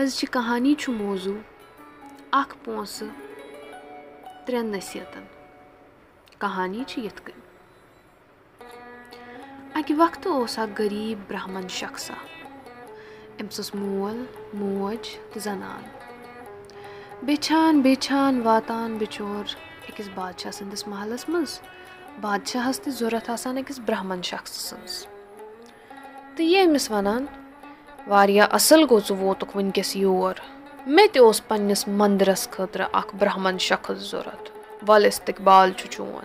أزچہِ کہانی چھُ موضوٗع اکھ پونٛسہٕ ترٛٮ۪ن نصیحتن۔ کہانی چھِ یِتھ کٔنۍ۔ اکہِ وقتہٕ اوس اکھ غریٖب برہمن شخصا أمِس ٲس مول موج تہٕ زنان۔ بیٚچھان بیٚچھان واتان بِچور أکِس بادشاہ سٕنٛدِس محلس منٛز۔ بادشاہس تہِ ضوٚرتھ آسان أکِس برہمن شخصہٕ سٕنٛز۔ تہٕ یہِ أمِس وَنان واریاہ اَصٕل گوٚو ژٕ ووتُکھ وٕنکیٚس یور۔ مےٚ تہِ اوس پنٕنِس مندرس خٲطرٕ اکھ برہمن شخص ضوٚرتھ ول استقبال چھُ چون۔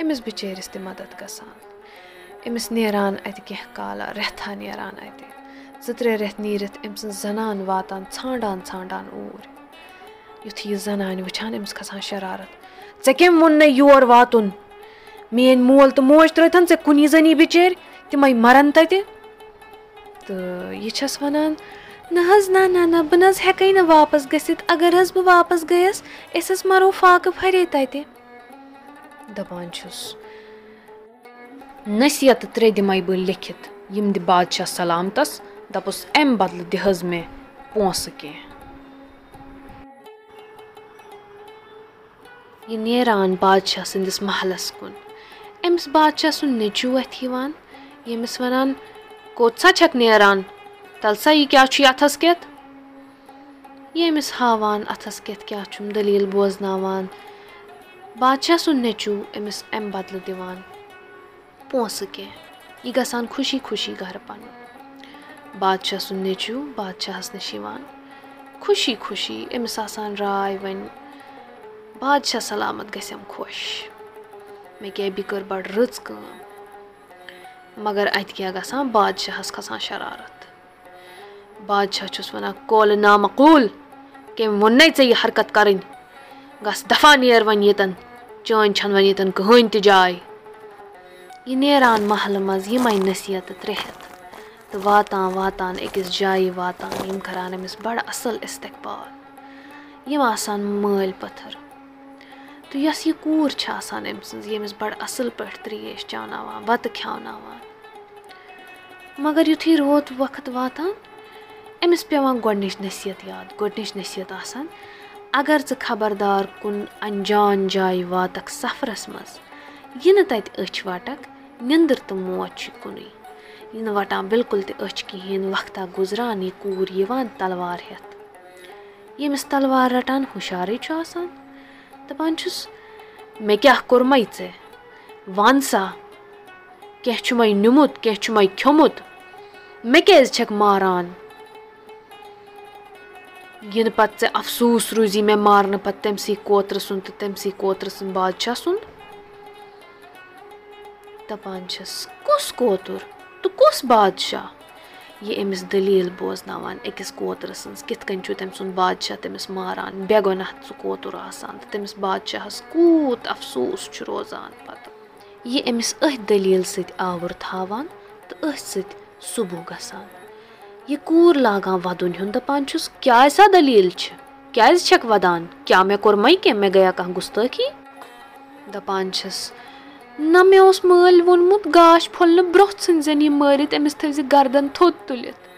أمِس بِچٲرِس تہِ مدد گژھان۔ أمِس نیران اَتہِ کیٚنٛہہ کالا رٮ۪تھا نیران اَتہِ۔ زٕ ترٛےٚ رٮ۪تھ نیٖرِتھ أمۍ سٕنٛز زنان واتان ژھانڈان ژھانڈان اوٗرۍ۔ یُتھُے یہِ زنانہِ وٕچھان أمِس کھسان شرارت۔ ژےٚ کٔمۍ ووٚن نَے یور واتُن؟ میٲنۍ مول تہٕ موج ترٲتن ژےٚ کُنی زٔنی بِچٲرۍ؟ تِمے مرن تَتہِ تہٕ یہِ چھَس وَنان نہ حظ نہ نہ نہ بہٕ نہ حظ ہٮ۪کَے نہٕ واپَس گٔژھِتھ۔ اگر حظ بہٕ واپَس گٔیَس أسۍ حظ مَرو فاقہٕ پھرے تَتہِ۔ دَپان چھُس نصیحت ترٛےٚ دِمَے بہٕ لیکھِتھ یِم دِ بادشاہ سلامتَس۔ دَپُس اَمہِ بدلہٕ دِ حظ مےٚ پونٛسہٕ کیٚنٛہہ۔ یہِ نیران بادشاہ سٕنٛدِس محلَس کُن۔ أمِس بادشاہ سُنٛد نیٚچوٗ اَتھِ یِوان۔ ییٚمِس وَنان کوٚت سا چھَکھ نیران تَل سا یہِ کیٛاہ چھُے اَتھَس کٮ۪تھ یہِ أمِس ہاوان اَتھَس کٮ۪تھ کیٛاہ چھُم دٔلیٖل بوزناوان بادشاہ سُنٛد نیٚچوٗ أمِس اَمہِ بدلہٕ دِوان پونٛسہٕ کیٚنٛہہ یہِ گژھان خوشی خوشی گَرٕ پَنُن بادشاہ سُنٛد نیٚچوٗ بادشاہَس نِش یِوان خوشی خوشی أمِس آسان راے وۄنۍ بادشاہ سلامت گژھٮ۪م خۄش مےٚ کیٛاہ بہِ کٔر بَڑٕ رٕژ کٲم مگر اَتہِ کیٛاہ گژھان؟ بادشاہَس کھسان شرارت۔ بادشاہ چھُس وَنان کولہٕ نامقوٗل کٔمۍ ووٚننَے ژےٚ یہِ حرکت کَرٕنۍ؟ گژھ دَفا نیر وۄنۍ ییٚتٮ۪ن چٲنۍ چھَنہٕ وۄنۍ ییٚتٮ۪ن کٕہٕنۍ تہِ جاے. یہِ نیران محلہٕ منٛز یِمَے نصیحتہٕ ترٛےٚ ہَتھ تہٕ واتان واتان أکِس جایہِ واتان یِم کَران أمِس بَڑٕ اَصٕل اِستقبال۔ یِم آسان مٲلۍ پٔتھٕر۔ تہٕ یۄس یہِ کوٗر چھِ آسان أمۍ سٕنٛز ییٚمِس بَڑٕ اَصٕل پٲٹھۍ ترٛیش چاوناوان بَتہٕ کھیٛاوناوان مگر یُتھُے روت وقت واتان أمِس پیٚوان گۄڈنِچ نصیحت یاد گۄڈنِچ نصیحت آسان اگر ژٕ خبردار کُن اَنجان جایہِ واتَکھ سفرَس منٛز یہِ نہٕ تَتہِ أچھ وَٹَکھ نِندٕر تہٕ موت چھُ کُنُے۔ یہِ نہٕ وَٹان بِلکُل تہِ أچھ کِہیٖنۍ وقتہ گُزران یہِ کوٗر یِوان تَلوار ہٮ۪تھ ییٚمِس تَلوار رَٹان ہُشارٕے چھُ آسان۔ دَپان چھُس مےٚ کیٛاہ کوٚرمَے ژےٚ؟ وَن سا کیٚنٛہہ چھُمَے نیُمُت کیٚنٛہہ چھُمَے کھیوٚمُت مےٚ کیٛازِ چھَکھ ماران یِنہٕ پَتہٕ ژےٚ اَفسوٗس روٗزی مےٚ مارنہٕ پَتہٕ تٔمۍسٕے کوترٕ سُنٛد تہٕ تٔمۍسٕے کوترٕ سُنٛد بادشاہ سُنٛد دَپان چھَس کُس کوتُر تہٕ کُس بادشاہ یہِ أمِس دٔلیٖل بوزناوان أکِس کوترٕ سٕنٛز کِتھ کٔنۍ چھُ تٔمۍ سُنٛد بادشاہ تٔمِس ماران بے گۄناہ سُہ کوتُر آسان تہٕ تٔمِس بادشاہَس کوٗت اَفسوٗس چھُ روزان پَتہٕ یہِ أمِس أتھۍ دٔلیٖل سۭتۍ آوُر تھاوان تہٕ أتھۍ سۭتۍ صُبح گژھان۔ یہِ کوٗر لاگان وَدُن ہیوٚن دَپان چھُس کیٛازِ سا دٔلیٖل چھِ؟ کیٛازِ چھَکھ وَدان؟ کیٛاہ مےٚ کوٚرمَے کیٚنٛہہ؟ مےٚ گٔیا کانٛہہ گُستٲخی؟ دَپان چھِس نہ مےٚ اوس مٲلۍ ووٚنمُت گاش پھوٚلنہٕ برٛونٛہہ ژھٕنۍ زٮ۪ن یہِ مٲرِتھ أمِس تھٲوزِ گردن تھوٚد تُلِتھ۔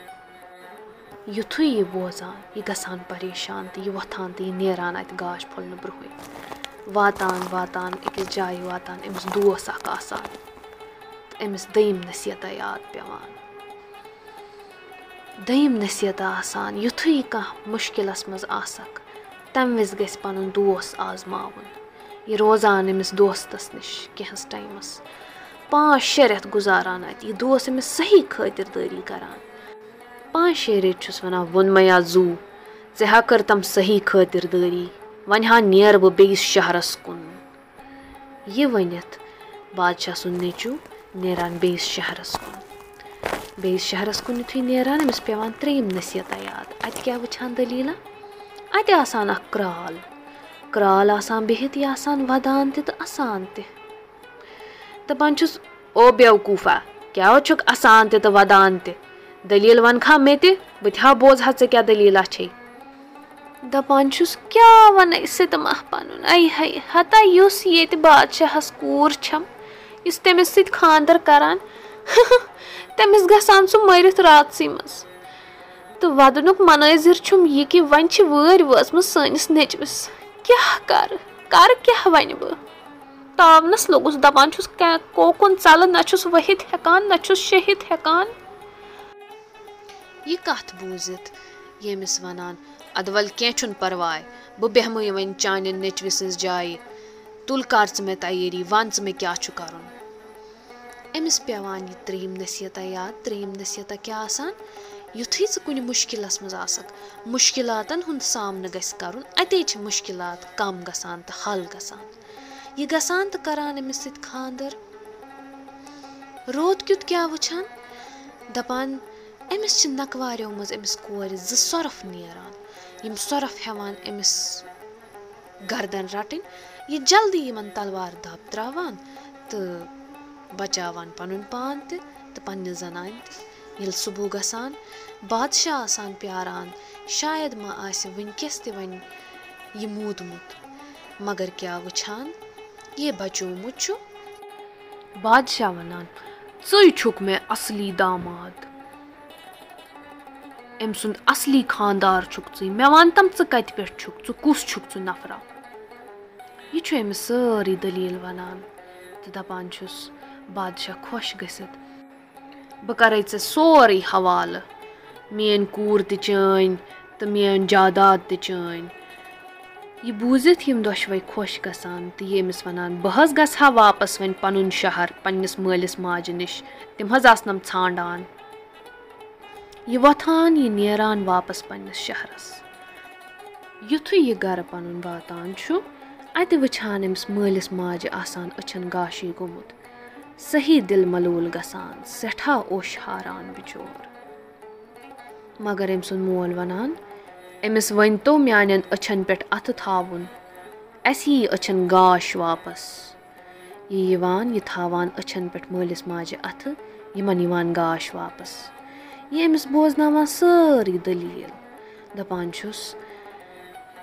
یِتھُے یہِ بوزان یہِ گژھان پریشان تہٕ یہِ وۄتھان تہٕ یہِ نیران اَتہِ گاش پھوٚلنہٕ برٛونٛہٕے۔ واتان واتان أکِس جایہِ واتان أمِس دوس اکھ آسان۔ تہٕ أمِس دٔیِم نصیحتہ یاد پیٚوان دٔیِم نصیحتہ آسان یِتھُے کانٛہہ مُشکِلَس منٛز آسکھ تَمہِ وِزِ گژھِ پَنُن دوس آزماوُن یہِ روزان أمِس دوستَس نِش کینٛہَس ٹایمَس۔ پانٛژھ شےٚ رٮ۪تھ گُزاران اَتہِ یہِ دوس أمِس صحیح خٲطِردٲری کَران۔ پانٛژھ شےٚ ریٚتۍ چھُس وَنان ووٚنمَے یا زوٗ ژےٚ ہا کٔر تِم صحیح خٲطِردٲری وۄنۍ ہا نیرٕ بہٕ بیٚیِس شہرَس کُن. یہِ ؤنِتھ بادشاہ سُنٛد نیٚچوٗ نیران بیٚیِس شہرَس کُن بیٚیِس شہرَس کُن یُتھُے نیران أمِس پیٚوان ترٛیٚیِم نصیحتہ یاد اَتہِ کیٛاہ وٕچھان دٔلیٖلا اَتہِ آسان اَکھ کرٛال کرٛال آسان بِہِتھ یہِ آسان وَدان تہِ تہٕ اَسان تہِ دَپان چھُس او بیوقوٗفا کیٛاہ چھُکھ اَسان تہِ تہٕ وَدان تہِ دٔلیٖل وَنہٕ کھا مےٚ تہِ بہٕ تہِ ہا بوزہا ژےٚ کیٛاہ دٔلیٖلا چھے دَپان چھُس کیٛاہ وَنَے سِتما پَنُن اَے ہے ہتا یُس ییٚتہِ بادشاہَس کوٗر چھَم یُس تٔمِس سۭتۍ خانٛدَر کَران تٔمِس گژھان سُہ مٔرِتھ راتسٕے منٛز. تہٕ وَدنُک مَنٲظِر چھُم یہِ کہِ وۄنۍ چھِ وٲرۍ وٲژمٕژ سٲنِس نیٚچوِس. کیٛاہ کَرٕ؟ کَرٕ کیٛاہ وَنہِ بہٕ؟ تاونَس لوٚگُس دَپان چھُس کوکُن ژَلہٕ نہ چھُس ؤہِتھ ہٮ۪کان نہ چھُس شیٚہِتھ ہٮ۪کان. یہِ کَتھ بوٗزِتھ؟ ییٚمِس وَنان اَدٕ وَلہٕ کیٚنٛہہ چھُنہٕ پَرواے بہٕ بیٚہمٕے وۄنۍ چانہِ نیٚچوِ سٕنٛز جایہِ. تُل کر ژٕ مےٚ تَیٲری وَن ژٕ مےٚ کیٛاہ چھُ کَرُن أمِس پیٚوان یہِ ترٛیٚیِم نصیحتہ یاد ترٛیٚیِم نصیحتہ کیٛاہ آسان؟ یُتھُے ژٕ کُنہِ مُشکِلَس منٛز آسَکھ مُشکِلاتَن ہُنٛد سامنہٕ گژھِ کَرُن اَتے چھِ مُشکِلات کَم گژھان تہٕ حل گژھان۔ یہِ گژھان تہٕ کَران أمِس سۭتۍ خانٛدَر۔ روٗد کیُتھ کیٛاہ وٕچھان؟ دَپان أمِس چھِ نَکواریو منٛز أمِس کورِ زٕ سۄرُپھ نیران یِم سۄرُپھ ہٮ۪وان أمِس گردَن رَٹٕنۍ یہِ جلدی یِمَن تَلوار دَب ترٛاوان تہٕ بَچاوان پَنُن پان تہِ تہٕ پنٛنہِ زَنانہِ تہِ ییٚلہِ صُبح گژھان بادشاہ آسان پیاران شاید ما آسہِ وٕنکٮ۪س تہِ وۄنۍ یہِ موٗدمُت۔ مگر کیٛاہ وٕچھان؟ یے بَچومُت چھُ۔ بادشاہ وَنان ژٕے چھُکھ مےٚ اَصلی داماد۔ أمۍ سُنٛد اَصلی خانٛدار چھُکھ ژٕے۔ مےٚ وَن تَم ژٕ کَتہِ پٮ۪ٹھ چھُکھ ژٕ کُس چھُکھ ژٕ نَفرا یہِ چھُ أمِس سٲرٕے دٔلیٖل وَنان۔ تہٕ دَپان چھُس بادشاہ خۄش گٔژھِتھ بہٕ کَرَے ژےٚ سورُے حوالہٕ میٲنۍ کوٗر تہِ چٲنۍ تہٕ میٲنۍ جاداد تہِ چٲنۍ یہِ بوٗزِتھ یِم دۄشوَے خۄش گژھان تہٕ یہِ أمِس وَنان بہٕ حظ گژھٕ ہا واپَس وۄنۍ پَنُن شہر پنٛنِس مٲلِس ماجہِ نِش تِم حظ آسنَم ژھانٛڈان یہِ وۄتھان یہِ نیران واپَس پنٛنِس شہرَس یُتھُے یہِ گَرٕ پَنُن واتان چھُ اَتہِ وٕچھان أمِس مٲلِس ماجہِ آسان أچھَن گاشی گوٚمُت صحیح دِل ملوٗل گژھان سٮ۪ٹھاہ اوٚش ہاران بِچور۔ مگر أمۍ سُنٛد مول وَنان أمِس ؤنۍتو میانٮ۪ن أچھَن پٮ۪ٹھ اَتھٕ تھاوُن اَسہِ یی أچھَن گاش واپَس۔ یہِ یِوان یہِ تھاوان أچھَن پٮ۪ٹھ مٲلِس ماجہِ اَتھٕ یِمَن یِوان گاش واپَس۔ یہِ أمِس بوزناوان سٲرٕے دٔلیٖل۔ دَپان چھُس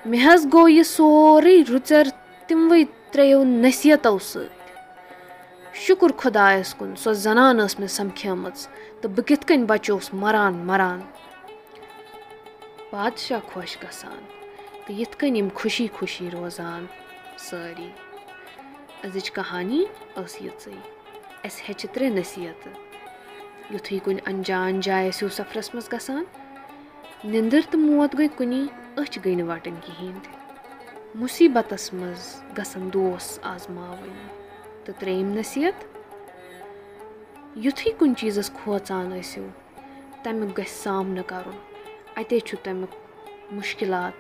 مےٚ حظ گوٚو یہِ سورُے رُژَر تِموٕے ترٛیٚیو نصیحتو سۭتۍ شُکُر خۄدایَس کُن سۄ زَنان ٲس مےٚ سَمکھیمٕژ تہٕ بہٕ کِتھ کٔنۍ بَچووُس مَران مَران بادشاہ خۄش گژھان تہٕ یِتھ کٔنۍ یِم خوشی خوشی روزان سٲری أزِچ کہانی ٲس یِژٕے اَسہِ ہیٚچھِ ترٛےٚ نصیحتہٕ یُتھُے کُنہِ اَنجان جایہِ ٲسِو سَفرَس منٛز گژھان نِندٕر تہٕ موت گٔے کُنی أچھ گٔے نہٕ وَٹٕنۍ کِہیٖنۍ تہِ مُصیٖبتَس منٛز گژھن دوس آزماوٕنۍ تہٕ ترٛیٚیِم نصیحت یُتھُے کُنہِ چیٖزَس کھوژان ٲسِو تَمیُک گژھِ سامنہٕ کَرُن اَتے چھُ تَمیُک مُشکِلات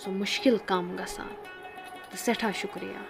سُہ مُشکِل کَم گژھان تہٕ سٮ۪ٹھاہ شُکریہ